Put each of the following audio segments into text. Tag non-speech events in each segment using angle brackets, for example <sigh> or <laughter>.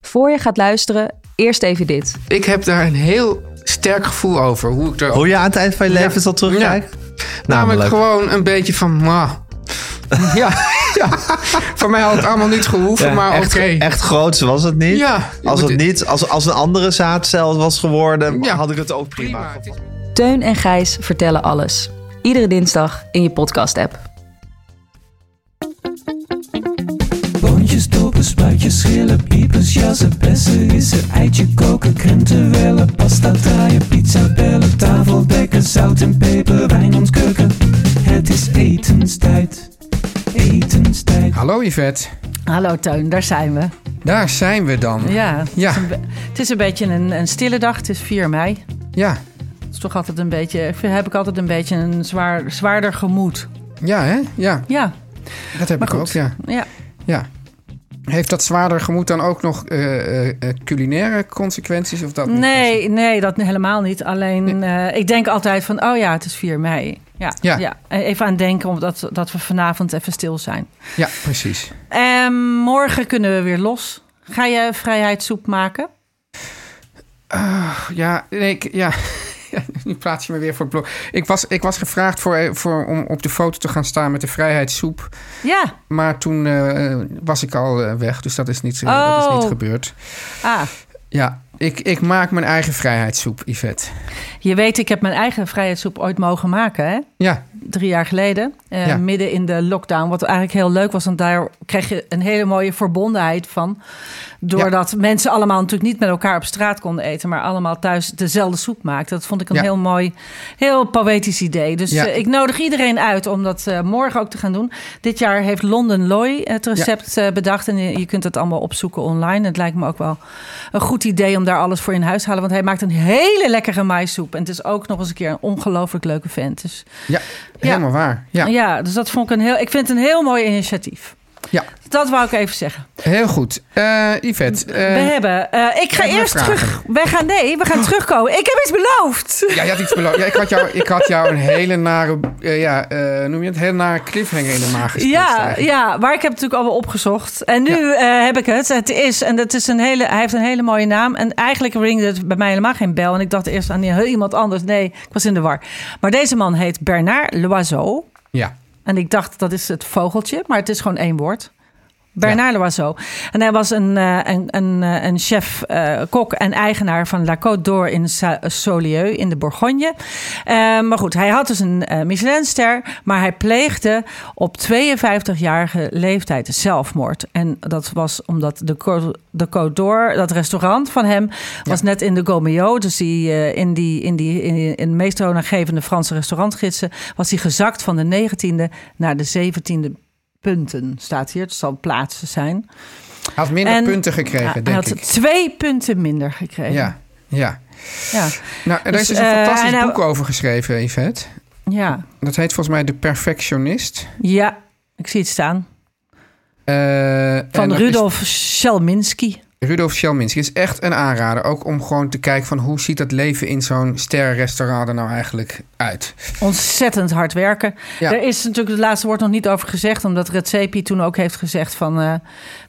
Voor je gaat luisteren, eerst even dit. Ik heb daar een heel sterk gevoel over. Hoe ik er Hoe je aan het eind van je leven Ja. zal terugkijken? Namelijk Namelijk. gewoon een beetje van... mwah. <laughs> ja, ja, voor mij had het allemaal niet gehoeven, Ja, maar echt, oké. echt groots was het niet. Ja, als, het niet als, als een andere zaadcel was geworden, Ja. had ik het ook prima. Is- Teun en Gijs vertellen alles. Iedere dinsdag in je podcast-app. Spuitjes, schillen, piepers, jassen, bessen, rissen, eitje koken, krenten wellen, pasta draaien, pizza bellen, tafel dekken, zout en peper, wijn ontkurken. Het is etenstijd, etenstijd. Hallo Yvette, Hallo Teun, daar zijn we. daar zijn we dan. Ja, Ja. Het, is een, be- het is een beetje een, een stille dag. Het is 4 mei. Ja, Het is toch altijd een beetje, heb ik altijd een beetje een zwaar, zwaarder gemoed. ja hè? Ja, Ja, dat heb maar ik goed. ook, ja. ja. ja. Heeft dat zwaarder gemoed dan ook nog eh, eh, eh, culinaire consequenties? Of dat niet? Nee, nee, dat helemaal niet. Alleen, ik denk altijd van, oh ja, het is 4 mei. Ja, Ja. ja. Even aan denken omdat dat we vanavond even stil zijn. Ja, precies. En morgen kunnen we weer los. Ga je vrijheidssoep maken? Ja, nee, ik, ja. Ja, <laughs> nu praat je me weer voor het blok. Ik was, ik was gevraagd voor, eh, voor, om op de foto te gaan staan met de vrijheidssoep. Ja. Maar toen eh, was ik al eh, weg, dus dat is niet, dat is niet Oh. gebeurd. Ah, Ja, ik, ik maak mijn eigen vrijheidssoep, Yvette. je weet, ik heb mijn eigen vrijheidssoep ooit mogen maken, hè? Ja, drie jaar geleden, eh, Ja. midden in de lockdown. Wat eigenlijk heel leuk was, want daar kreeg je een hele mooie verbondenheid van. Doordat mensen allemaal natuurlijk niet met elkaar op straat konden eten, maar allemaal thuis dezelfde soep maakten. Dat vond ik een Ja. heel mooi, heel poëtisch idee. Dus eh, ik nodig iedereen uit om dat eh, morgen ook te gaan doen. Dit jaar heeft London Loy het recept bedacht en je, je kunt het allemaal opzoeken online. Het lijkt me ook wel een goed idee om daar alles voor in huis te halen, want hij maakt een hele lekkere maissoep. En het is ook nog eens een keer een ongelooflijk leuke vent. Dus ja helemaal waar. Ja, ja. dus dat vond ik een heel. Ik vind het een heel mooi initiatief. Ja. Dat wou ik even zeggen. heel goed. Eh Yvette. eh, we hebben. eh, ik ga eerst vragen. terug. Wij gaan. Nee, we gaan terugkomen. Ik heb iets beloofd. Ja, je had iets beloofd. Ja, ik, had jou, ik had jou een hele nare, eh, ja, eh, noem je het, hele nare cliffhanger in de maag. Ja, eigenlijk. ja, maar ik heb het natuurlijk allemaal opgezocht. En nu eh, heb ik het. Het is, en het is een hele, hij heeft een hele mooie naam. En eigenlijk ringde het bij mij helemaal geen bel. En ik dacht eerst aan iemand anders. Nee, ik was in de war. Maar deze man heet Bernard Loiseau. Ja, En ik dacht, dat is het vogeltje, maar het is gewoon één woord. Bernard Loiseau. En hij was een, eh, een, een, eh, een chef, eh, kok en eigenaar van La Côte d'Or in Saulieu in de Bourgogne. Maar goed, hij had dus een eh, Michelinster, maar hij pleegde op 52-jarige leeftijd zelfmoord. En dat was omdat de, de Côte d'Or, dat restaurant van hem, was net in de Gomeo. Dus die, in, die, in, die, in, in de meest toonaangevende Franse restaurantgidsen was hij gezakt van de 19e naar de 17e punten, staat hier. Het zal plaatsen zijn. hij had minder En- punten gekregen, Ja, hij had ik. twee punten minder gekregen. Ja, ja. ja. Nou, er Dus, is dus een eh, fantastisch boek over geschreven, Yvette. ja. Dat heet volgens mij De Perfectionist. Ja, ik zie het staan. Eh, Van Rudolf Schelminski. Rudolf Schelminski is echt een aanrader. Ook om gewoon te kijken van hoe ziet dat leven in zo'n sterrenrestaurant er nou eigenlijk uit. Ontzettend hard werken. Ja. Er is natuurlijk het laatste woord nog niet over gezegd, omdat Redzepi toen ook heeft gezegd van eh,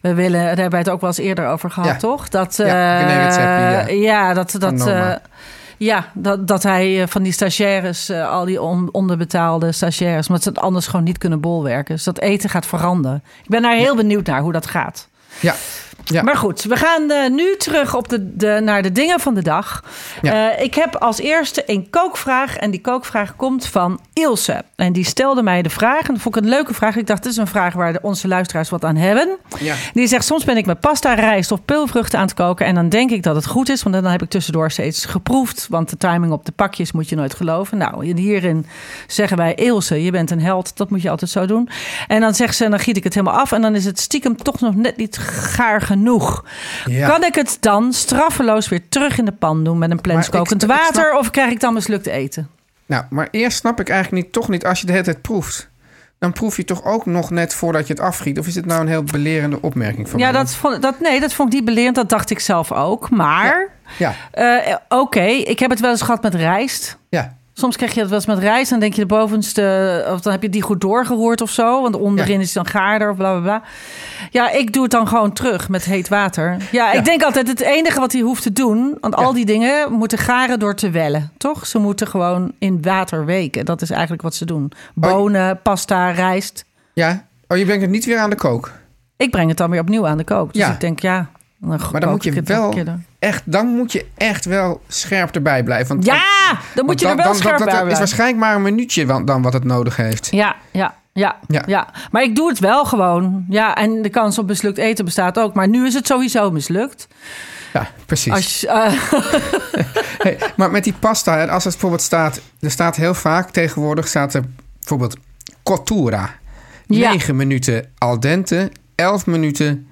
we willen, daar hebben wij het ook wel eens eerder over gehad, Ja. toch? Dat, Ja, eh, Redzepi, ja. ja, dat, dat, eh, Ja, dat, dat hij van die stagiaires, al die on- onderbetaalde stagiaires, omdat ze het anders gewoon niet kunnen bolwerken. Dus dat eten gaat veranderen. Ik ben daar heel benieuwd naar hoe dat gaat. Ja. Ja. Maar goed, we gaan eh, nu terug op de, de, naar de dingen van de dag. Ja. Eh, ik heb als eerste een kookvraag. En die kookvraag komt van Ilse. En die stelde mij de vraag. En dat vond ik een leuke vraag. Ik dacht, dit is een vraag waar de, onze luisteraars wat aan hebben. Ja. Die zegt, soms ben ik met pasta, rijst of peulvruchten aan het koken. En dan denk ik dat het goed is. Want dan heb ik tussendoor steeds geproefd. Want de timing op de pakjes moet je nooit geloven. Nou, hierin zeggen wij, Ilse, je bent een held. Dat moet je altijd zo doen. En dan zegt ze, dan giet ik het helemaal af. En dan is het stiekem toch nog net niet gaar genoeg. Ja. Kan ik het dan straffeloos weer terug in de pan doen met een plens kokend snap- water? Of krijg ik dan mislukt eten? Nou, maar eerst snap ik eigenlijk niet, toch niet, als je de hele tijd proeft. Dan proef je toch ook nog net voordat je het afgiet? Of is het nou een heel belerende opmerking van Ja, dat vond, dat, nee, dat vond ik niet belerend. Dat dacht ik zelf ook. Maar, Ja, eh, oké, ik heb het wel eens gehad met rijst. ja. Soms krijg je het wel eens met rijst. Dan denk je de bovenste, of dan heb je die goed doorgeroerd of zo. Want onderin Ja. is het dan gaarder of bla bla bla. Ja, ik doe het dan gewoon terug met heet water. Ja, ik denk altijd het enige wat hij hoeft te doen. Want al die dingen moeten garen door te wellen. Toch? Ze moeten gewoon in water weken. Dat is eigenlijk wat ze doen. Bonen, pasta, rijst. Ja? Oh, je brengt het niet weer aan de kook? Ik breng het dan weer opnieuw aan de kook. Dus Ja. ik denk, ja. Dan Maar dan moet je het wel echt, dan moet je echt wel scherp erbij blijven. Want, Ja, dan moet je er wel dan, scherp bij dat is blijven. waarschijnlijk maar een minuutje dan, dan wat het nodig heeft. Ja, ja, ja, Ja. ja, Maar ik doe het wel gewoon. Ja, en de kans op mislukt eten bestaat ook. Maar nu is het sowieso mislukt. Ja, precies. Als eh, <laughs> Hey, maar met die pasta, als het bijvoorbeeld staat... Er staat heel vaak tegenwoordig staat er bijvoorbeeld cottura. Ja. 9 minuten al dente, 11 minuten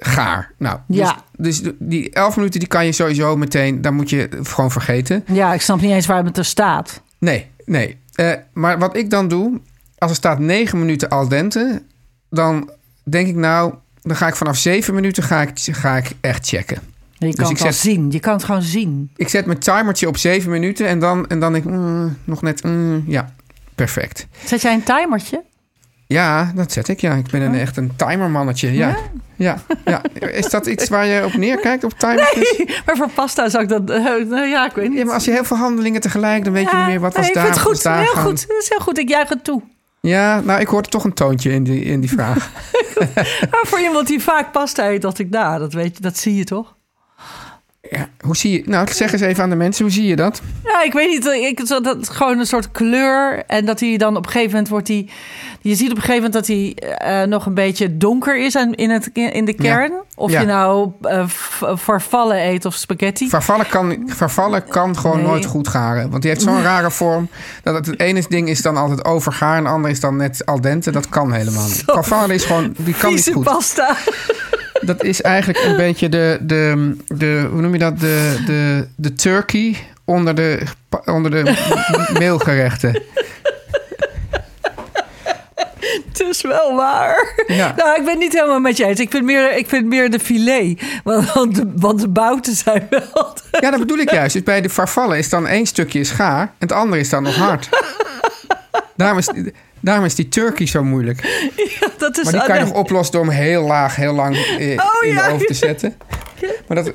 gaar. Nou, Ja. dus, dus die 11 minuten die kan je sowieso meteen... Daar moet je gewoon vergeten. ja, ik snap niet eens waar het er staat. Nee, nee. Eh, maar wat ik dan doe, als er staat 9 minuten al dente... dan denk ik nou... dan ga ik vanaf 7 minuten ga ik, ga ik echt checken. Je kan Dus ik het zet- zien. Je kan het gewoon zien. Ik zet mijn timertje op 7 minuten en dan, en dan denk ik, mm, nog net, mm, ja, perfect. Zet jij een timertje? Ja, dat zet ik, ja. Ik ben een, echt een timermannetje, ja. Ja, ja. Is dat iets waar je op neerkijkt, op timertjes? Maar voor pasta zou ik dat... eh, nou ja, ik weet niet. Ja, maar als je heel veel handelingen tegelijk, dan weet je niet meer wat was nee, daar, ik vind het goed. was daar Heel gaan. goed. Dat is heel goed. Ik juich het toe. Ja, nou, ik hoorde toch een toontje in die, in die vraag. <laughs> Maar voor iemand die vaak pasta eet, dacht ik, nou, dat, weet je, dat zie je toch? Ja, hoe zie je... Nou, zeg eens even aan de mensen, hoe zie je dat? Ja, ik weet niet. Ik, dat gewoon een soort kleur. En dat hij dan op een gegeven moment wordt hij. Je ziet op een gegeven moment dat hij eh, nog een beetje donker is aan- in, het, in de kern. Of Ja. je nou eh, v- farfalle eet of spaghetti. Vervallen kan, vervallen kan gewoon Nee. nooot goed garen. Want die heeft zo'n <laughs> rare vorm. Dat het, het ene ding is dan altijd overgaar... en het andere is dan net al dente. Dat kan helemaal niet. Vervallen is gewoon... Die kan niet Vieze goed. pasta. Dat is eigenlijk een beetje de, de, de hoe noem je dat? De, de, de turkey onder de, onder de meelgerechten. Het is wel waar. Ja. Nou, ik ben niet helemaal met je eens. Ik vind meer, ik vind meer de filet. Want, want, de, want de bouten zijn wel... Ja, dat bedoel ik juist. Dus bij de farfalle is dan één stukje is gaar... en het andere is dan nog hard. Daarom is, daarom is die turkey zo moeilijk. <laughs> dat is Maar die kan je ah, nog oplossen door hem heel laag, heel lang <laughs> eh, Oh, in ja. de oven te zetten. <laughs> Maar dat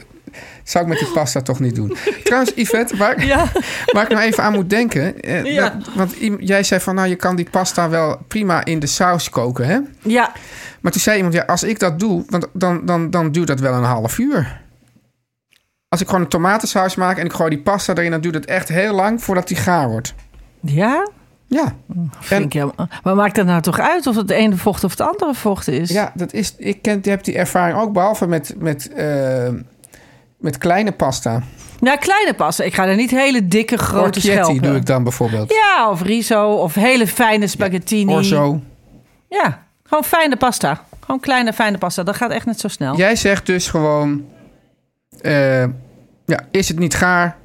zou ik met die pasta toch niet doen. Trouwens, Yvette, waar, ik- Ja. waar ik nou even aan moet denken... eh, Ja. dat- want jij zei van, nou, je kan die pasta wel prima in de saus koken, hè? Ja, Maar toen zei iemand, ja, als ik dat doe, want dan, dan, dan duurt dat wel een half uur. Als ik gewoon een tomatensaus maak en ik gooi die pasta erin... dan duurt het echt heel lang voordat die gaar wordt. ja. Ja. Maar maakt dat nou toch uit of het de ene vocht of het andere vocht is? Ja, dat is, ik ken, heb die ervaring ook, behalve met, met, eh, met kleine pasta. Ja, kleine pasta. Ik ga er niet hele dikke, grote Orchietti schelpen. doe ik dan bijvoorbeeld. Ja, of riso, of hele fijne spaghettini. Orzo. Ja, gewoon fijne pasta. Gewoon kleine, fijne pasta. Dat gaat echt niet zo snel. Jij zegt dus gewoon... eh, ja, is het niet gaar?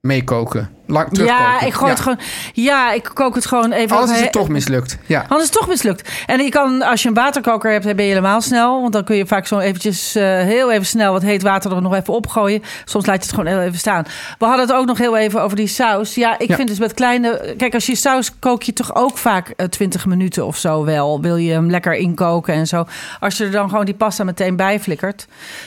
Meekoken. Lang Ja, ik gooi het gewoon. Ja, ik kook het gewoon even. Alles is het toch mislukt. Ja. Anders is het toch mislukt. En je kan, als je een waterkoker hebt, dan ben je helemaal snel. Want dan kun je vaak zo eventjes eh, heel even snel wat heet water er nog even opgooien. Soms laat je het gewoon heel even staan. We hadden het ook nog heel even over die saus. Ja, ik Ja. vind dus met kleine... Kijk, als je saus kook je toch ook vaak eh, 20 minuten of zo wel. Wil je hem lekker inkoken en zo. Als je er dan gewoon die pasta meteen bij flikkert...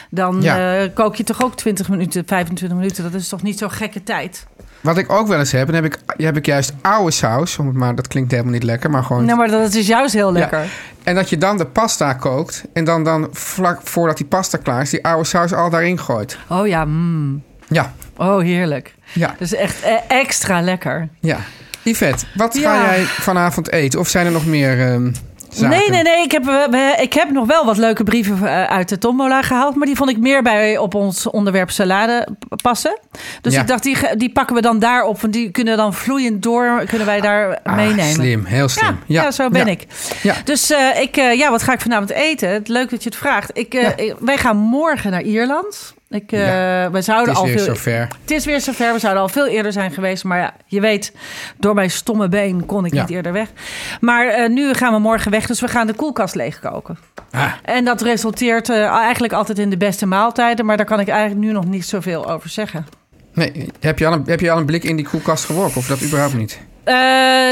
dan Ja. eh, kook je toch ook 20 minuten, 25 minuten. Dat is toch niet zo'n gekke tijd? Wat ik ook wel eens heb, dan heb ik, heb ik juist oude saus. Maar, dat klinkt helemaal niet lekker, maar gewoon... Nou, maar dat is juist heel lekker. Ja. En dat je dan de pasta kookt. En dan, dan vlak voordat die pasta klaar is, die oude saus al daarin gooit. Oh ja, mm. Ja, oh heerlijk. ja, is echt eh, extra lekker. ja. Yvette, wat Ja. ga jij vanavond eten? Of zijn er nog meer ehm, zaken? Nee, nee, nee. Ik heb, we- ik heb nog wel wat leuke brieven eh, uit de tombola gehaald. Maar die vond ik meer bij op ons onderwerp salade passen. Dus Ja. ik dacht, die, die pakken we dan daarop. Want die kunnen dan vloeiend door, kunnen wij daar Ah, meenemen. Slim, heel slim. Ja, ja, zo ben ik. Ja. Dus eh, ik, eh, ja, wat ga ik vanavond eten? Leuk dat je het vraagt. Eh, ik- wij gaan morgen naar Ierland. Ik, eh, wij zouden Het is al weer veel, zover. Het is weer zover. We zouden al veel eerder zijn geweest. Maar ja, je weet, door mijn stomme been kon ik Ja. niet eerder weg. Maar eh, nu gaan we morgen weg. Dus we gaan de koelkast leegkoken. Ah, En dat resulteert eh, eigenlijk altijd in de beste maaltijden. Maar daar kan ik eigenlijk nu nog niet zoveel over zeggen. nee, heb je, al een, heb je al een blik in die koelkast geworpen? Of dat überhaupt niet?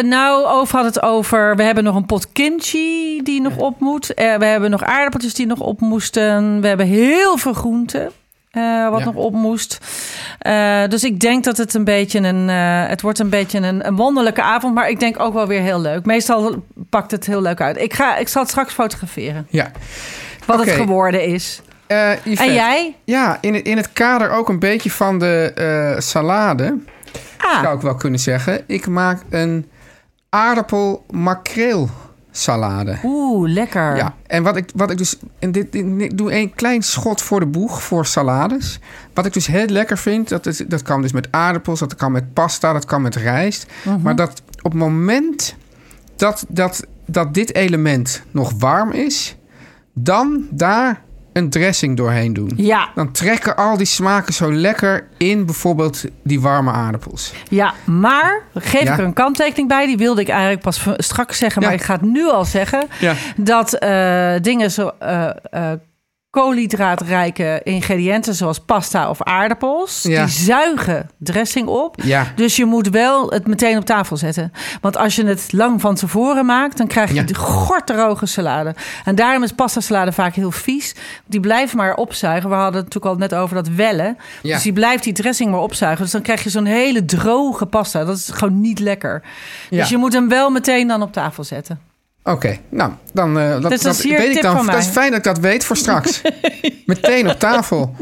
Nou, Over had het over. We hebben nog een pot kimchi die nog op moet. We hebben nog aardappeltjes die nog op moesten. We hebben heel veel groenten. Eh, wat Ja. nog op moest. Eh, dus ik denk dat het een beetje een. eh, het wordt een beetje een, een wonderlijke avond. Maar ik denk ook wel weer heel leuk. Meestal pakt het heel leuk uit. Ik, ga, ik zal het straks fotograferen. Ja. Wat het geworden is. En jij? Ja, in het, in het kader ook een beetje van de salade, zou Ah, ik wel kunnen zeggen. Ik maak een aardappel-makreel salade. oeh, lekker. Ja, en wat ik, wat ik dus. En dit, dit- ik doe een klein schot voor de boeg voor salades. Wat ik dus heel lekker vind, dat, is, dat kan dus met aardappels, dat kan met pasta, dat kan met rijst. Mhm. Maar dat op het moment dat, dat, dat dit element nog warm is, dan daar een dressing doorheen doen. Ja, Dan trekken al die smaken zo lekker in bijvoorbeeld die warme aardappels. Ja, maar geef Ja. ik er een kanttekening bij. Die wilde ik eigenlijk pas straks zeggen, maar Ja. ik ga het nu al zeggen. Ja. Dat eh, dingen zo eh, eh, koolhydraatrijke ingrediënten zoals pasta of aardappels, Ja. die zuigen dressing op. Ja. Dus je moet wel het meteen op tafel zetten. Want als je het lang van tevoren maakt, dan krijg je Ja. de salade. En daarom is pasta salade vaak heel vies. Die blijft maar opzuigen. We hadden het natuurlijk al net over dat wellen. Ja. Dus die blijft die dressing maar opzuigen. Dus dan krijg je zo'n hele droge pasta. Dat is gewoon niet lekker. Ja. Dus je moet hem wel meteen dan op tafel zetten. Oké, nou, dan uh, dat, Dus dat weet ik dan. Dat is fijn dat ik dat weet voor straks. <laughs> Meteen op tafel.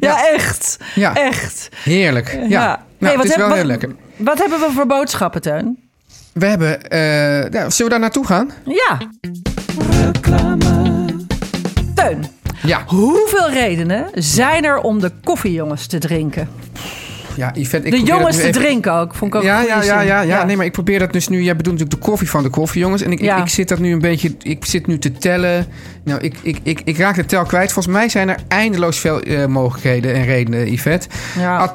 Ja, echt. Ja, Echt. heerlijk. Ja, Ja. Nou, Hey, het is heb- wel wat- heel lekker. Wat hebben we voor boodschappen, Teun? We hebben, eh, ja, zullen we daar naartoe gaan? Ja, Teun. Ja, Hoeveel redenen zijn er om de koffiejongens te drinken? Ja Yvette, ik de jongens te even- drinken ook. Vond ik ook Ja, ja, ja, ja, ja. Nee, maar ik probeer dat dus nu. Jij bedoelt natuurlijk de koffie van de koffiejongens. En ik, ik, ik zit dat nu een beetje. Ik zit nu te tellen. Nou, ik, ik, ik, ik raak de tel kwijt. Volgens mij zijn er eindeloos veel eh, mogelijkheden en redenen, Yvette.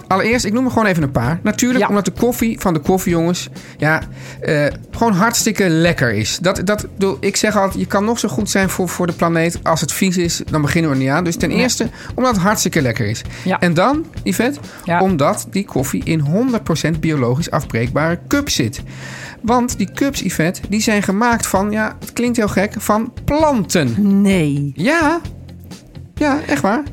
Allereerst, ik noem er gewoon even een paar. Natuurlijk, omdat de koffie van de koffiejongens. Ja, eh, gewoon hartstikke lekker is. Dat, dat, ik zeg altijd: je kan nog zo goed zijn voor, voor de planeet. Als het vies is, dan beginnen we er niet aan. Dus ten eerste, omdat het hartstikke lekker is. Ja. En dan, Yvette, omdat die koffie in 100% biologisch afbreekbare cups zit. Want die cups, Yvette, die zijn gemaakt van, ja, het klinkt heel gek, van planten. Nee. Ja, ja, echt waar.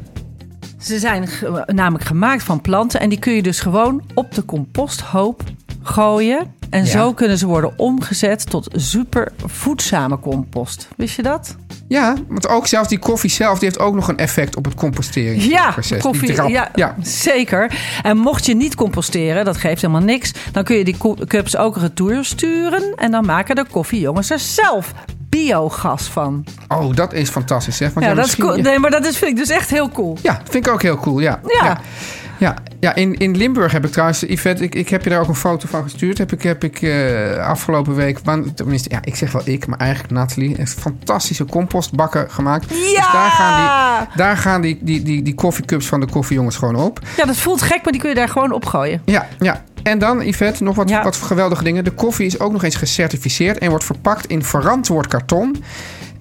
Ze zijn namelijk gemaakt van planten. En die kun je dus gewoon op de composthoop gooien. En Ja. zo kunnen ze worden omgezet tot super voedzame compost. Wist je dat? Ja, want ook zelfs die koffie zelf, die heeft ook nog een effect op het composteringsproces. Ja, koffie, ja, ja. zeker. En mocht je niet composteren, dat geeft helemaal niks... dan kun je die cups ook retour sturen... en dan maken de koffiejongens er zelf biogas van. Oh, dat is fantastisch, zeg. Want Ja, ja, dat is cool. Nee, maar dat is, vind ik dus echt heel cool. Ja, vind ik ook heel cool, ja. Ja. ja. Ja, ja in, in Limburg heb ik trouwens, Yvette, ik, ik heb je daar ook een foto van gestuurd. Heb ik, heb ik eh, afgelopen week, want- tenminste, ja, ik zeg wel ik, maar eigenlijk Nathalie, echt fantastische compostbakken gemaakt. Dus Ja! daar gaan, die, daar gaan die, die, die, die koffiecups van de koffiejongens gewoon op. Ja, dat voelt gek, maar die kun je daar gewoon opgooien. Ja, ja. En dan, Yvette, nog wat, Ja. wat geweldige dingen. De koffie is ook nog eens gecertificeerd en wordt verpakt in verantwoord karton.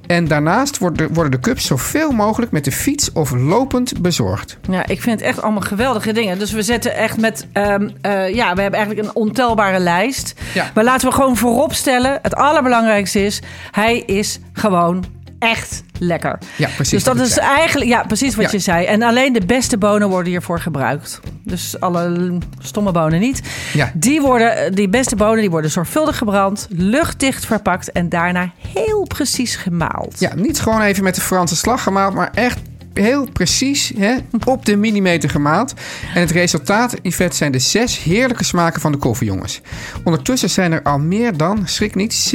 En daarnaast worden, worden de cups zoveel mogelijk met de fiets of lopend bezorgd. Ja, ik vind het echt allemaal geweldige dingen. Dus we zetten echt met... ehm, eh, ja, we hebben eigenlijk een ontelbare lijst. Ja. Maar laten we gewoon voorop stellen... het allerbelangrijkste is... hij is gewoon echt lekker. Ja, precies Dus dat is zei. eigenlijk... Ja, precies wat Ja. je zei. En alleen de beste bonen worden hiervoor gebruikt. Dus alle stomme bonen niet. Ja. Die, worden, die beste bonen die worden zorgvuldig gebrand... luchtdicht verpakt... en daarna heel precies gemaald. Ja, niet gewoon even met de Franse slag gemaald, maar echt heel precies hè, op de millimeter gemaald. En het resultaat, Yvette, zijn de zes heerlijke smaken van de koffiejongens. Ondertussen zijn er al meer dan, schrik niet,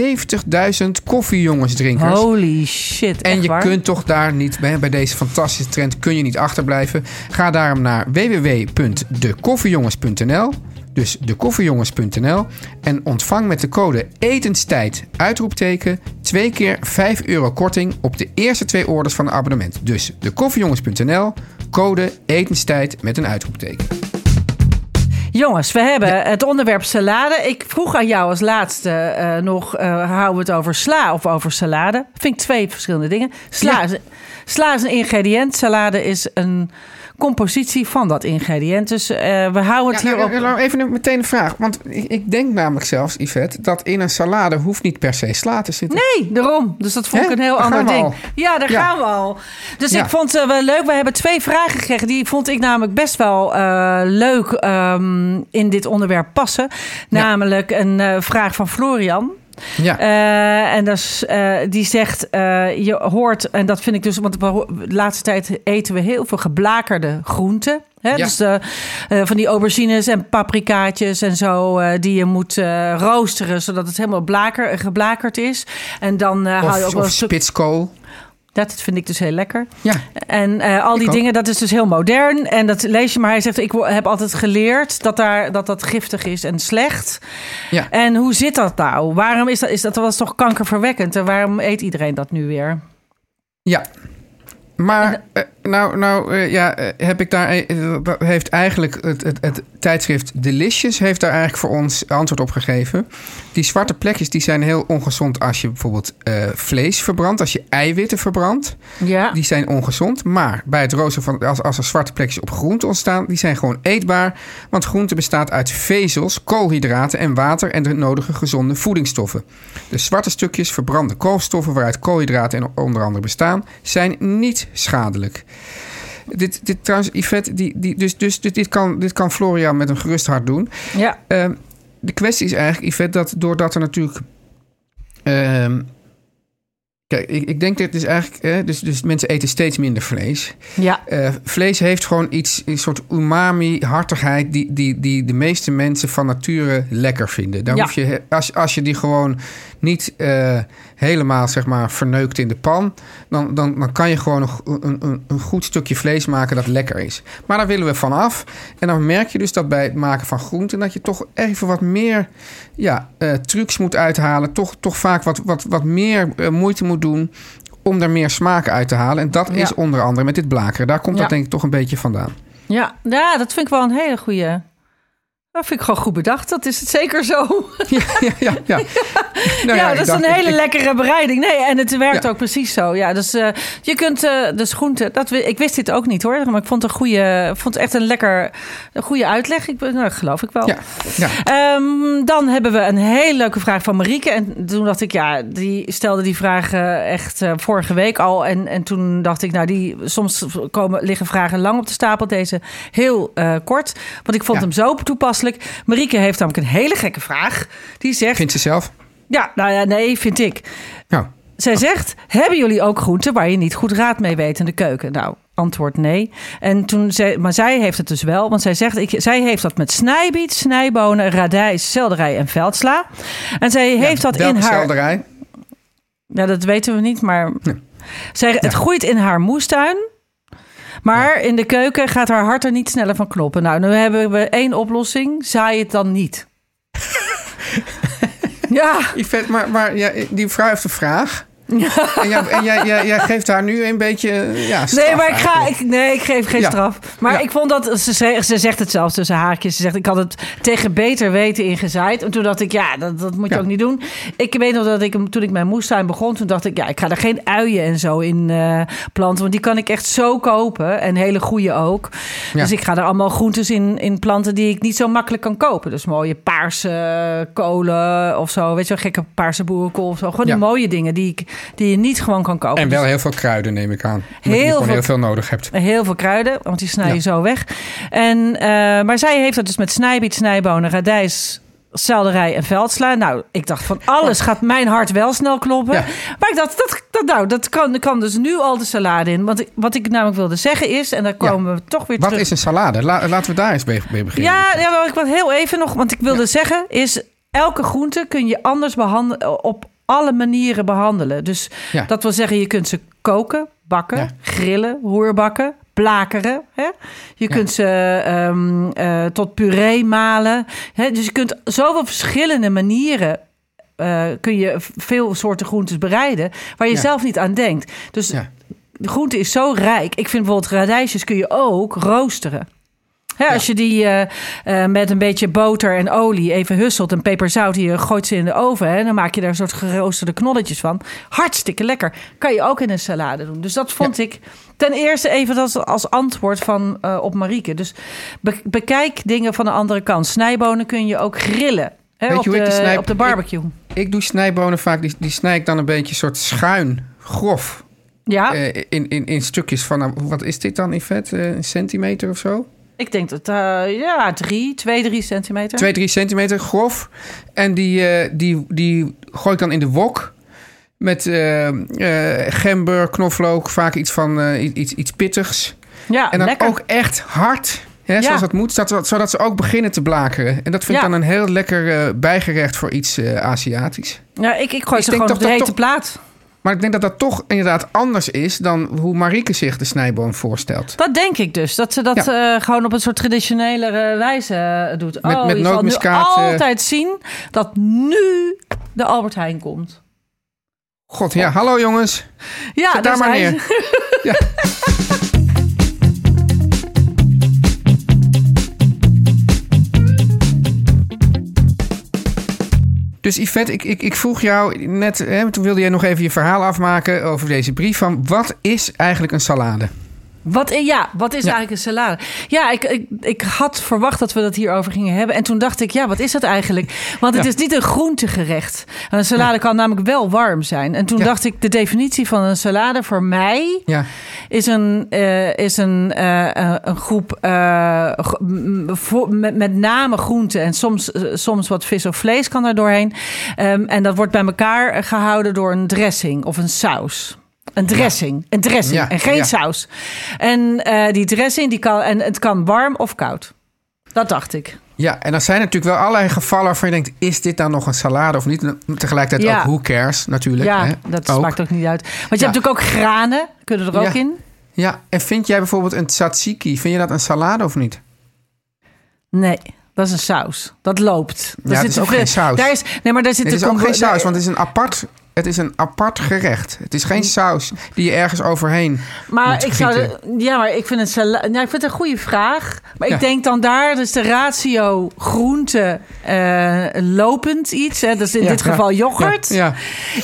70.000 koffiejongensdrinkers. Holy shit, En je waar? kunt toch daar niet, bij, bij deze fantastische trend kun je niet achterblijven. Ga daarom naar www.dekoffiejongens.nl dus dekoffiejongens.nl en ontvang met de code etenstijd uitroepteken twee keer 5 euro korting op de eerste twee orders van een abonnement. Dus dekoffiejongens.nl, code etenstijd met een uitroepteken. Jongens, we hebben het onderwerp salade. Ik vroeg aan jou als laatste eh, nog, eh houden we het over sla of over salade? Vind ik twee verschillende dingen. Sla, Ja. is, sla is een ingrediënt, salade is een compositie van dat ingrediënt. Dus eh, we houden het Ja, hier nou, op... even een- meteen een vraag. Want ik, ik denk namelijk zelfs, Yvette, dat in een salade hoeft niet per se sla te zitten. Nee, daarom. Dus dat vond ik een heel Daar ander ding. al. Ja, daar Ja. gaan we al. Dus Ja. ik vond het wel leuk. We hebben twee vragen gekregen. Die vond ik namelijk best wel eh, leuk ehm, in dit onderwerp passen. Namelijk een eh, vraag van Florian. Ja. Eh, en dat is, eh, die zegt, eh, je hoort, en dat vind ik dus, want de laatste tijd eten we heel veel geblakerde groenten. Hè? Ja. Dus van die aubergines en paprikaatjes en zo, die je moet roosteren, zodat het helemaal blaker, geblakerd is. En dan hou je ook Of, wel spitskool. Dat vind ik dus heel lekker. Ja. En eh, al die ook. dingen, dat is dus heel modern. En dat lees je, maar hij zegt, ik heb altijd geleerd dat daar, dat, dat giftig is en slecht. Ja. En hoe zit dat nou? Waarom is dat, is dat, was toch kankerverwekkend? En waarom eet iedereen dat nu weer? Ja. Maar eh, nou, nou eh, ja, eh, heb ik daar, eh, heeft eigenlijk het, het, het tijdschrift Delicious heeft daar eigenlijk voor ons antwoord op gegeven. Die zwarte plekjes die zijn heel ongezond als je bijvoorbeeld vlees verbrandt, als je eiwitten verbrandt. Ja. Die zijn ongezond, maar bij het roosteren van als, als er zwarte plekjes op groente ontstaan, die zijn gewoon eetbaar. Want groente bestaat uit vezels, koolhydraten en water en de nodige gezonde voedingsstoffen. De zwarte stukjes verbrande koolstoffen waaruit koolhydraten en onder andere bestaan, zijn niet schadelijk. Dit, dit trouwens, Yvette, die, die, dus, dus dit, dit, kan, dit kan Florian met een gerust hart doen. Ja. Ehm, de kwestie is eigenlijk, Yvette, dat doordat er natuurlijk. ehm, kijk, ik, ik denk dat het is eigenlijk. hè, dus, dus mensen eten steeds minder vlees. Ja. Eh, vlees heeft gewoon iets, een soort umami-hartigheid. Die, die, die de meeste mensen van nature lekker vinden. Daar Ja. hoef je, als, als je die gewoon niet eh, helemaal zeg maar, verneukt in de pan. Dan, dan, dan kan je gewoon een, een, een, een goed stukje vlees maken dat lekker is. Maar daar willen we van af. En dan merk je dus dat bij het maken van groenten. dat je toch even wat meer ja, eh, trucs moet uithalen. Toch, toch vaak wat, wat, wat meer moeite moet doen om er meer smaak uit te halen. En dat Ja. is onder andere met dit blakeren. Daar komt Ja. dat denk ik toch een beetje vandaan. Ja. ja, dat vind ik wel een hele goede. Dat vind ik gewoon goed bedacht. Dat is het zeker zo. <laughs> Ja, ja, ja. ja. <laughs> Nou ja, dat is dacht- een hele ik- lekkere bereiding. Nee, en het werkt ook precies zo. Ja, dus eh, je kunt eh dus groenten. Dat, ik wist dit ook niet hoor, maar ik vond het een goede, vond het echt een lekker, een goede uitleg. Ik, nou, geloof ik wel. Ja. Ehm, dan hebben we een hele leuke vraag van Marieke. En toen dacht ik, ja, die stelde die vraag echt eh, vorige week al. En, en toen dacht ik, nou, die, soms komen, liggen vragen lang op de stapel. Deze heel kort. Want ik vond hem zo toepasselijk. Marieke heeft namelijk een hele gekke vraag. Die zegt, Vindt ze zelf? ja, nou ja, nee, vind ik. Nou, Zij zegt: Hebben jullie ook groenten waar je niet goed raad mee weet in de keuken? Nou, antwoord nee. En toen zei, maar zij heeft het dus wel, want zij zegt: ik, zij heeft dat met snijbiet, snijbonen, radijs, selderij en veldsla. En zij heeft dat in haar. selderij? Ja, dat weten we niet, maar. Nee. Zij, het groeit in haar moestuin. Maar in de keuken gaat haar hart er niet sneller van kloppen. Nou, nu hebben we één oplossing. Zaai het dan niet. <laughs> ja, Yvette, maar, maar ja, die vrouw heeft een vraag. <laughs> En, jij, en jij, jij, jij geeft haar nu een beetje eh, ja, straf Nee, maar ik, ga, ik, nee, ik geef geen Ja. straf. Maar Ja. ik vond dat, ze, ze, ze zegt het zelfs tussen haakjes. Ze zegt, ik had het tegen beter weten ingezaaid. En toen dacht ik, ja, dat, dat moet je ook niet doen. Ik weet nog dat ik, toen ik mijn moestuin begon, toen dacht ik, ja, ik ga er geen uien en zo in eh, planten. Want die kan ik echt zo kopen. En hele goede ook. Dus ik ga er allemaal groentes in, in planten die ik niet zo makkelijk kan kopen. Dus mooie paarse kolen of zo. Weet je wel, gekke paarse boerenkool of zo. Gewoon die mooie dingen die, ik, die je niet gewoon kan kopen. En Dus- wel heel veel kruiden, neem ik aan. Heel veel- heel veel nodig hebt. Heel veel kruiden, want die snij je Ja. zo weg. En, eh, maar zij heeft dat dus met snijbiet, snijbonen, radijs, selderij en veldsla. Nou, ik dacht van alles gaat mijn hart wel snel kloppen. Ja. Maar ik dacht, dat, dat, nou, dat kan, kan dus nu al de salade in. Want wat ik namelijk wilde zeggen is, en daar Ja. komen we toch weer Wat terug. is een salade? La- laten we daar eens mee, mee beginnen. Ja, ja, wel, ik wil heel even nog, want ik wilde zeggen, is elke groente kun je anders behandelen, op alle manieren behandelen. Dus Ja. dat wil zeggen, je kunt ze koken, bakken, Ja. grillen, roerbakken, blakeren. Hè? Je kunt ze ehm, eh, tot puree malen. Hè? Dus je kunt zoveel verschillende manieren. eh, kun je veel soorten groentes bereiden waar je zelf niet aan denkt. Dus Ja. de groente is zo rijk. Ik vind bijvoorbeeld radijsjes kun je ook roosteren. Hè, Als je die eh, eh, met een beetje boter en olie even husselt en peperzout, je gooit ze in de oven. Hè, dan maak je daar een soort geroosterde knolletjes van. Hartstikke lekker. Kan je ook in een salade doen. Dus dat vond ik ten eerste even als, als antwoord van, eh, op Marieke. Dus be- bekijk dingen van de andere kant. Snijbonen kun je ook grillen. Hè, Weet op, je hoe ik de, die snij- op de barbecue. Ik doe snijbonen vaak, die, die snij ik dan een beetje soort schuin, grof. ja, in, in, in stukjes van, nou, wat is dit dan in vet? Een centimeter of zo? Ik denk dat uh, ja, drie, twee, drie centimeter. 2, 3 centimeter grof. En die, eh, die, die gooi ik dan in de wok. Met eh, gember, knoflook, vaak iets van iets, iets pittigs. ja, En dan lekker. ook echt hard, hè, Ja. zoals dat moet, zodat, zodat ze ook beginnen te blakeren. En dat vind ik dan een heel lekker bijgerecht voor iets Aziatisch. Ja, ik, ik gooi Ik ze gewoon toch op de hete toch- plaat. Maar ik denk dat dat toch inderdaad anders is dan hoe Marieke zich de snijboon voorstelt. Dat denk ik dus. Dat ze dat eh, gewoon op een soort traditionele eh, wijze eh, doet. Met- oh, met je zal nu eh. altijd zien dat nu de Albert Heijn komt. God, ja, hallo jongens. Ja, Zet daar maar neer. ze. Ja. <laughs> Dus Yvette, ik, ik, ik vroeg jou net, hè, toen wilde jij nog even je verhaal afmaken over deze brief. Van wat is eigenlijk een salade? Wat, eh, ja, wat is Ja. eigenlijk een salade? Ja, ik, ik, ik had verwacht dat we dat hierover gingen hebben. En toen dacht ik, ja, wat is dat eigenlijk? Want het Ja. is niet een groentegerecht. Een salade kan namelijk wel warm zijn. En toen dacht ik, de definitie van een salade voor mij... Ja, is een, eh, is een, eh, een groep voor- met, met name groenten en soms, soms wat vis of vlees kan er doorheen. Ehm, en dat wordt bij elkaar gehouden door een dressing of een saus. Een dressing, een dressing Ja, en geen ja. saus. En eh, die dressing, die kan, en het kan warm of koud. Dat dacht ik. ja, en dan zijn natuurlijk wel allerlei gevallen waarvan je denkt, is dit dan nog een salade of niet? Tegelijkertijd Ja. ook, who cares natuurlijk. ja, hè? dat Ook. maakt ook niet uit. Want je hebt natuurlijk ook granen, kunnen er ook in. Ja, en vind jij bijvoorbeeld een tzatziki, vind je dat een salade of niet? Nee, dat is een saus. Dat loopt. Ja, het is ook geen saus. Daar is, nee, maar daar zit Het is ook geen saus, daar- want het is een apart, het is een apart gerecht. Het is geen saus die je ergens overheen Maar moet ik zou, ja, maar ik vind het, sala- nou, ik vind het een goede vraag. Maar Ja. ik denk dan daar, dus de ratio groente eh, lopend iets, hè, dus in Ja, dit ja, geval yoghurt.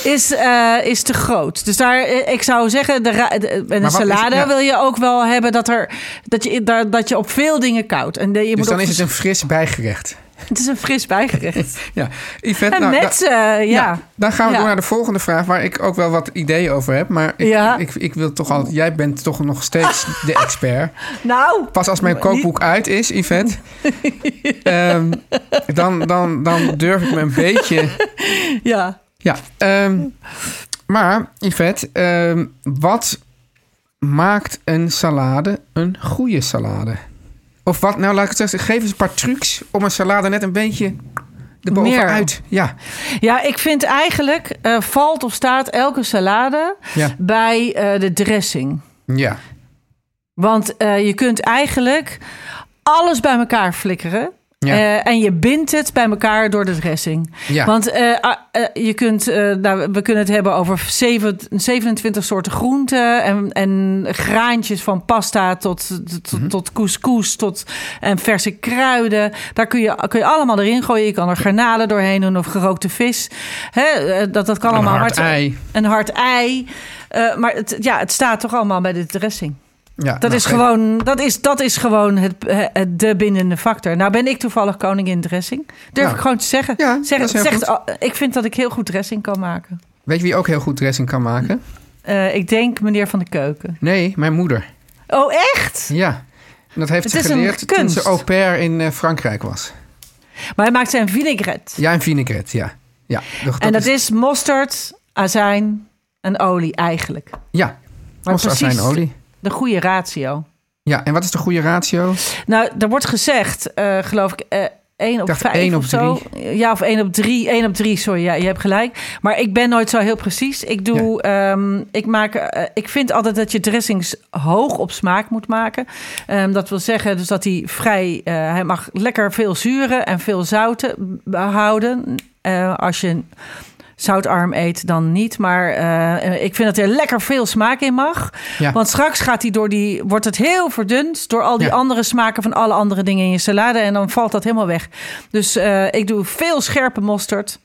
Is, eh, is te groot. Dus daar, eh, ik zou zeggen, de, de, en een salade wil je ook wel hebben dat, er, dat, je, daar, dat je op veel dingen koudt. En de- je Dus moet dan is het een fris bijgerecht. Het is een fris bijgerecht. <laughs> Ja, Yvette, en nou, met, da- eh, ja. dan gaan we Ja. door naar de volgende vraag, waar ik ook wel wat ideeën over heb. Maar ik, Ja. ik, ik wil toch altijd, jij bent toch nog steeds <laughs> de expert. Nou, Pas als mijn kookboek uit is, Yvette, <laughs> ehm, dan, dan, dan durf ik me een beetje ja. Ja, ehm, maar Yvette, ehm, wat maakt een salade een goede salade? Of wat, nou laat ik het zeggen, geef eens een paar trucs om een salade net een beetje erbovenuit. Ja, Ja, ik vind eigenlijk eh, valt of staat elke salade Ja. bij eh, de dressing. ja, Want eh, je kunt eigenlijk alles bij elkaar flikkeren. Ja. Eh, en je bindt het bij elkaar door de dressing. Ja. Want eh, ah, eh, je kunt, nou, we kunnen het hebben over zeven- 27 soorten groenten en, en graantjes van pasta tot, tot, Mhm. tot couscous tot en verse kruiden. Daar kun je, kun je allemaal erin gooien. Je kan er garnalen doorheen doen of gerookte vis. Hè, dat, dat kan Een allemaal. hard het- ei. Een hard ei. Maar het, ja, het staat toch allemaal bij de dressing. Ja, Dat nou, is gewoon, dat is, dat is gewoon het, het, de bindende factor. Nou ben ik toevallig koningin dressing. Durf Nou, ik gewoon te zeggen. ja, zeg, ik vind dat ik heel goed dressing kan maken. Weet je wie ook heel goed dressing kan maken? Eh, ik denk meneer van de keuken. Nee, mijn moeder. Oh, echt? Ja. En dat heeft Het ze een geleerd toen ze au pair in eh, Frankrijk was. Maar hij maakt zijn vinaigrette. Ja, en vinaigrette, ja. ja dat, en dat is, mosterd, azijn en olie eigenlijk. Ja, Maar mosterd, precies azijn, olie. De goede ratio. Ja, en wat is de goede ratio? Nou, er wordt gezegd, eh, geloof ik, eh 1 op dacht 5 één of op zo. Ja, of 1 op 3. 1 op 3, sorry. Ja, je hebt gelijk. Maar ik ben nooit zo heel precies. Ik doe, ehm, ik maak, eh, ik vind altijd dat je dressings hoog op smaak moet maken. Ehm, dat wil zeggen dus dat hij vrij, hij mag lekker veel zuren en veel zouten behouden. Eh, als je zoutarm eet, dan niet. Maar eh, ik vind dat er lekker veel smaak in mag. Ja. Want straks gaat hij door die, wordt het heel verdund door al die Ja. andere smaken van alle andere dingen in je salade. En dan valt dat helemaal weg. Dus eh, ik doe veel scherpe mosterd.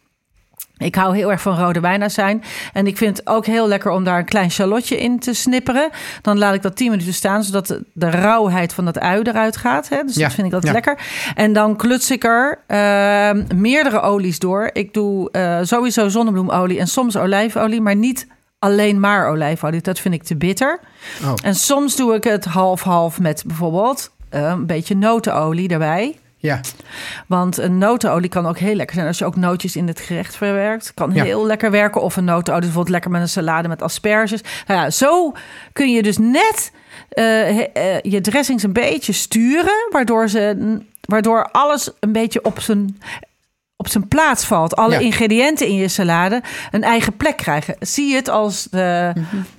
Ik hou heel erg van rode wijnazijn. En ik vind het ook heel lekker om daar een klein shallotje in te snipperen. Dan laat ik dat 10 minuten staan, zodat de, rauwheid van dat ui eruit gaat. Hè? Dus Ja, dat vind ik altijd ja. lekker. En dan kluts ik er ehm, meerdere olies door. Ik doe eh, sowieso zonnebloemolie en soms olijfolie, maar niet alleen maar olijfolie. Dat vind ik te bitter. Oh. En soms doe ik het half-half met bijvoorbeeld eh, een beetje notenolie erbij. Ja, Want een notenolie kan ook heel lekker zijn als je ook nootjes in het gerecht verwerkt. Kan Ja. heel lekker werken. Of een notenolie bijvoorbeeld lekker met een salade met asperges. Nou ja, zo kun je dus net eh, eh, je dressings een beetje sturen, waardoor ze waardoor alles een beetje op zijn op zijn plaats valt. Alle Ja. ingrediënten in je salade een eigen plek krijgen. Zie het als de,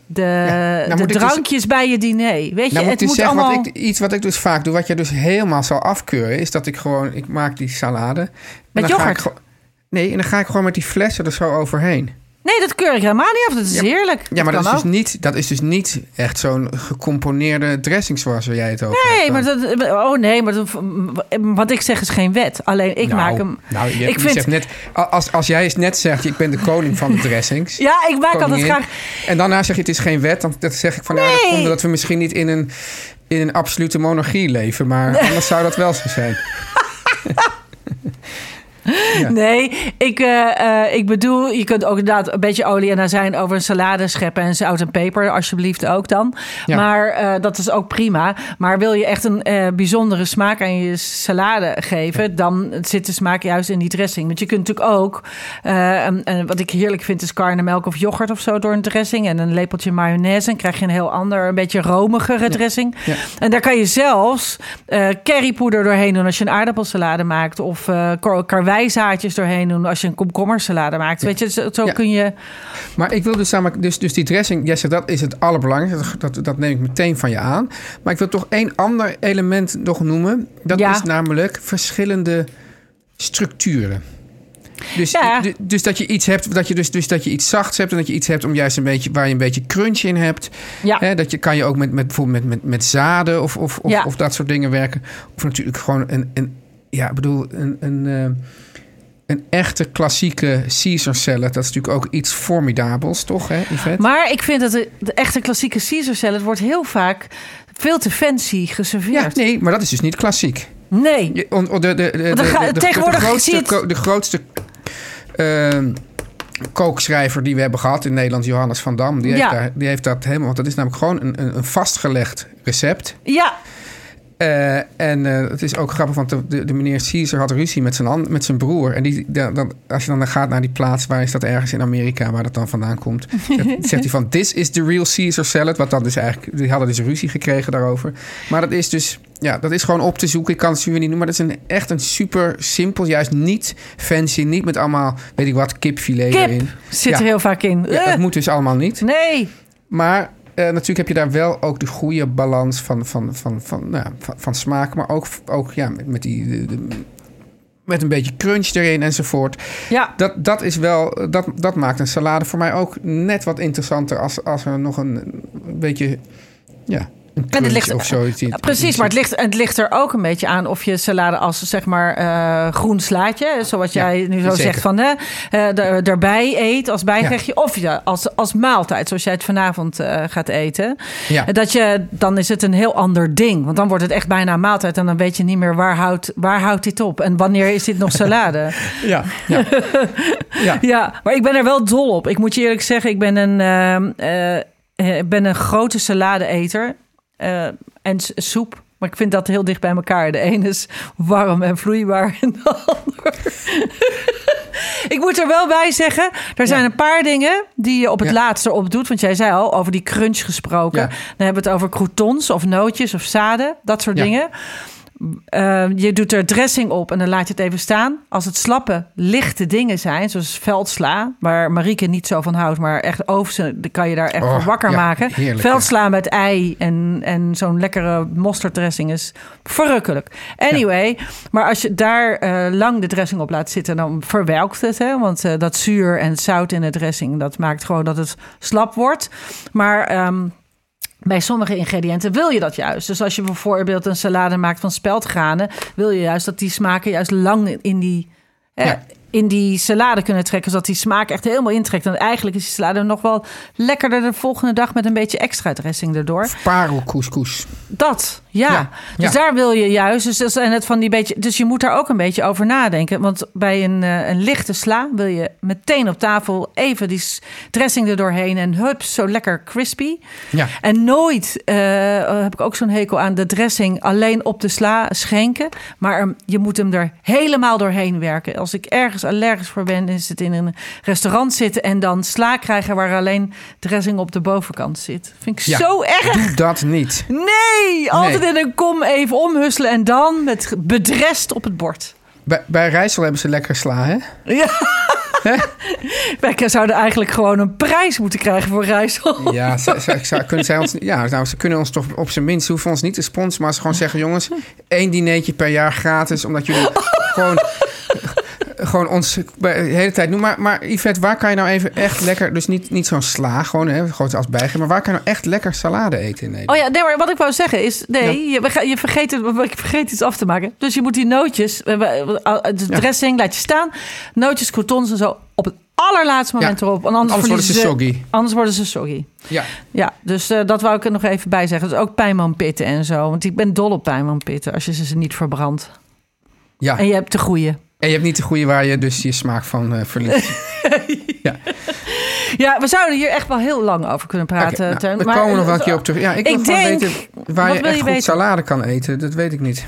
de, nou de moet ik dus- drankjes bij je diner. Weet je, nou moet het ik dus moet zeggen, allemaal... wat ik, iets wat ik dus vaak doe, wat je dus helemaal zal afkeuren, is dat ik gewoon, ik maak die salade. en Met dan ga yoghurt? ik nee, en dan ga ik gewoon met die flessen er zo overheen. Nee, dat keur ik helemaal niet af. Dat is heerlijk. Ja, maar dat is, dus niet, dat is dus niet echt zo'n gecomponeerde dressing zoals jij het over Nee, hebt. maar dat, oh nee, maar dat, wat ik zeg is geen wet. Alleen ik nou, maak hem. Nou, je, ik vind, zegt net, als, als jij net zegt, ik ben de koning van de dressings. <laughs> ja, ik maak altijd koningin, graag. En daarna zeg je, het is geen wet. Dan dat zeg ik van, nou, dat Nee. omdat we misschien niet in een, in een absolute monarchie leven. Maar <laughs> anders zou dat wel zo zijn. <laughs> Ja. Nee, ik, eh, eh, ik bedoel, je kunt ook inderdaad een beetje olie en azijn over een salade scheppen en zout en peper, alsjeblieft ook dan. Ja. Maar eh, dat is ook prima. Maar wil je echt een bijzondere smaak aan je salade geven, dan zit de smaak juist in die dressing. Want je kunt natuurlijk ook, en, en wat ik heerlijk vind, is karnemelk of yoghurt of zo door een dressing en een lepeltje mayonaise. Dan krijg je een heel ander, een beetje romigere dressing. En daar kan je zelfs currypoeder doorheen doen als je een aardappelsalade maakt. Of eh karwijzaadjes doorheen doen als je een komkommersalade maakt. Weet je, zo, zo Ja. kun je... Maar ik wil dus namelijk, dus, dus die dressing, Jesse, dat is het allerbelangrijkste. Dat, dat, dat neem ik meteen van je aan. Maar ik wil toch één ander element nog noemen. Dat Ja. is namelijk verschillende structuren. Dus, Ja. du- dus dat je iets hebt, dat je dus, dus dat je iets zachts hebt en dat je iets hebt om juist een beetje waar je een beetje crunch in hebt. Ja. Dat je kan je ook met, met bijvoorbeeld met, met, met zaden of, of, of, Ja. of dat soort dingen werken. Of natuurlijk gewoon een, een ja, ik bedoel, een, een, eh, een echte klassieke Caesar salad. Dat is natuurlijk ook iets formidabels, toch, hè, Yvette? Maar ik vind dat de, de echte klassieke Caesar salad wordt heel vaak veel te fancy ja, geserveerd. nee, maar dat is dus niet klassiek. Nee. Je- on- on- de, de, de, tegenwoordig grootste, het- ko- de grootste ehm, kookschrijver die we hebben gehad in Nederland, Johannes van Dam, die heeft, Ja. daar, die heeft dat helemaal. Want dat is namelijk gewoon een, een, een vastgelegd recept. Ja, Eh, en eh, het is ook grappig, want de, de, de meneer Caesar had ruzie met zijn, an- met zijn broer. En die, dan- als je dan gaat naar die plaats, waar is dat ergens in Amerika, waar dat dan vandaan komt, zegt, <laughs> zegt hij van: This is the real Caesar salad. Wat dan dus eigenlijk, die hadden dus ruzie gekregen daarover. Maar dat is dus, ja, dat is gewoon op te zoeken. Ik kan het weer niet noemen, maar dat is een, echt een super simpel, juist niet fancy, niet met allemaal, weet ik wat, kipfilet kip erin. zit Ja. er heel vaak in. Ja, Eh, dat moet dus allemaal niet. Nee. Maar natuurlijk heb je daar wel ook de goede balans van, van, van, van, nou, van, van smaak. Maar ook, ook ja, met, met die de, de met een beetje crunch erin enzovoort. Ja. Dat, dat is wel, dat, dat maakt een salade voor mij ook net wat interessanter als, als er nog een, een beetje, ja, En het ligt, of zoiets. Precies, maar het ligt, het ligt er ook een beetje aan of je salade als zeg maar eh, groen slaatje, zoals Ja, jij nu zo zeker. zegt van hè, er, erbij eet als bijgerechtje, of als, als maaltijd, zoals jij het vanavond eh, gaat eten. Ja. Dat je, dan is het een heel ander ding, want dan wordt het echt bijna maaltijd en dan weet je niet meer waar houdt, waar houdt dit op en wanneer is dit nog <laughs> salade. Ja, ja. ja. <laughs> Ja, maar ik ben er wel dol op. Ik moet je eerlijk zeggen, ik ben een, ehm, eh, eh, ik ben een grote saladeeter. Eh en soep. Maar ik vind dat heel dicht bij elkaar. De ene is warm en vloeibaar en de ander... <laughs> ik moet er wel bij zeggen, er zijn een paar dingen die je op het Ja. laatste op doet. Want jij zei al, over die crunch gesproken. Ja. Dan hebben we het over croutons of nootjes of zaden. Dat soort Ja. dingen. Eh, je doet er dressing op en dan laat je het even staan. Als het slappe, lichte dingen zijn, zoals veldsla, waar Marieke niet zo van houdt, maar echt oven, dan kan je daar echt Oh, voor wakker ja, maken. heerlijk, veldsla met ei en, en zo'n lekkere mosterdressing is verrukkelijk. Anyway, maar als je daar eh, lang de dressing op laat zitten, dan verwelkt het. Hè? Want eh, dat zuur en zout in de dressing, dat maakt gewoon dat het slap wordt. Maar... ehm, bij sommige ingrediënten wil je dat juist. Dus als je bijvoorbeeld een salade maakt van speldgranen, wil je juist dat die smaken juist lang in die. In die salade kunnen trekken, zodat die smaak echt helemaal intrekt. En eigenlijk is die salade nog wel lekkerder de volgende dag met een beetje extra dressing erdoor. Parelcouscous. Dat, ja. Ja, Dus ja. daar wil je juist. Dus, dat zijn het van die beetje, dus je moet daar ook een beetje over nadenken. Want bij een, eh, een lichte sla wil je meteen op tafel even die dressing er doorheen. En hups, zo lekker crispy. Ja. En nooit eh, heb ik ook zo'n hekel aan de dressing alleen op de sla schenken. Maar hem- je moet hem er helemaal doorheen werken. Als ik ergens allergisch voor ben, is het in een restaurant zitten en dan sla krijgen waar alleen dressing op de bovenkant zit. Vind ik Ja. zo erg. Doe dat niet. Nee, altijd in een kom even omhusselen en dan met bedrest op het bord. Bij, bij Rijssel hebben ze lekker sla, hè? Ja. <laughs> Wij zouden eigenlijk gewoon een prijs moeten krijgen voor Rijssel. Ja, <laughs> ze, ze- ze- kunnen zij ons, ja nou, ze kunnen ons toch op zijn minst, ze hoeven ons niet te sponsoren, maar ze gewoon zeggen: jongens, één dinertje per jaar gratis, omdat jullie <laughs> gewoon, gewoon ons de hele tijd doen. Maar, maar Yvette, waar kan je nou even echt lekker, dus niet, niet zo'n sla, gewoon hè, gewoon als bijgeven, maar waar kan je nou echt lekker salade eten in Nederland? Oh ja, nee, maar wat ik wou zeggen is... Nee, je, je vergeet, het, ik vergeet iets af te maken. Dus je moet die nootjes... we- De Ja. dressing laat je staan. Nootjes, croutons en zo op het allerlaatste moment Ja. erop. Anders, Anders worden ze soggy. Anders worden ze soggy. Ja, Ja, dus eh, dat wou ik er nog even bij zeggen. Dus ook pijnmanpitten en zo. Want ik ben dol op pijnmanpitten als je ze niet verbrandt. ja. En je hebt de goede. En je hebt niet de goede waar je dus je smaak van eh, verliest. <laughs> ja. Ja, we zouden hier echt wel heel lang over kunnen praten. Oké, nou, Teun. komen nog wel een keer op terug. Ja, ik wil Ik gewoon denk- weten waar je wil echt je goed weten? salade kan eten. Dat weet ik niet.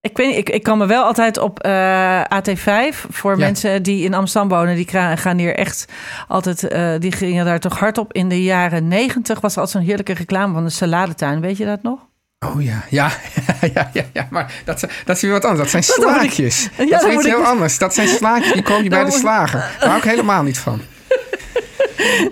Ik, weet niet, ik, ik kan me wel altijd op eh, AT5 voor Ja. mensen die in Amsterdam wonen, die gaan hier echt altijd, eh, die gingen daar toch hard op. In de jaren negentig was er altijd zo'n heerlijke reclame van de saladetuin. Weet je dat nog? Oh ja, ja, <laughs> ja, ja, ja. maar dat, dat is weer wat anders. Dat zijn Dat ik-. Ja, dat is iets ik- heel anders. Dat zijn slaatjes, die koop je bij de slager. Daar hou ik helemaal niet van. <laughs>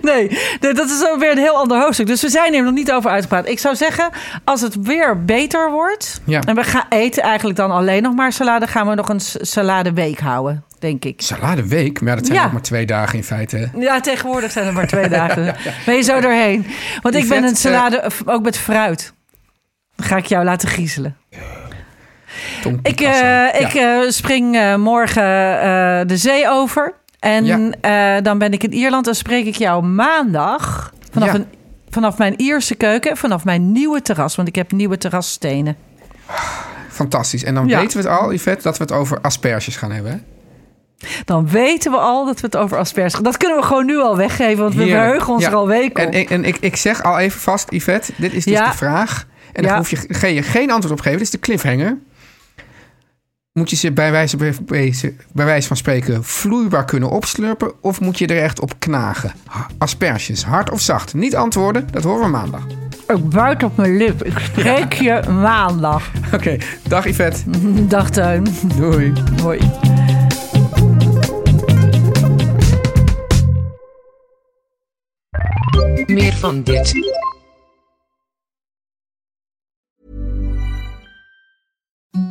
Nee, nee, dat is weer een heel ander hoofdstuk. Dus we zijn er nog niet over uitgepraat. Ik zou zeggen, als het weer beter wordt... Ja. en we gaan eten eigenlijk dan alleen nog maar salade... gaan we nog een s- saladeweek houden, denk ik. Saladeweek, maar dat zijn Ja. ook maar twee dagen in feite. Ja, tegenwoordig zijn er maar twee <laughs> dagen. Ben je zo doorheen? Want ik ben een salade, ook met fruit. Ga ik jou laten griezelen. Ik, eh, Ja. ik eh, spring eh, morgen de zee over. En Ja. dan ben ik in Ierland. Dan spreek ik jou maandag vanaf, Ja. een, vanaf mijn Ierse keuken. Vanaf mijn nieuwe terras. Want ik heb nieuwe terrasstenen. Fantastisch. En dan weten we het al, Yvette, dat we het over asperges gaan hebben. Hè? Dan weten we al dat we het over asperges gaan. Dat kunnen we gewoon nu al weggeven. Want we verheugen ons er al weken op. En, en, en ik, ik zeg al even vast, Yvette, dit is dus de vraag. En daar Ja. hoef je, ga je geen antwoord op geven. Dit is de cliffhanger. Moet je ze bij wijze, bij, bij wijze van spreken vloeibaar kunnen opslurpen... of moet je er echt op knagen? Asperges, hard of zacht? Niet antwoorden, dat horen we maandag. Ik buit op mijn lip. Ik spreek je maandag. <laughs> Oké, dag Yvette. <laughs> Dag Teun. Doei. Hoi. Meer van dit.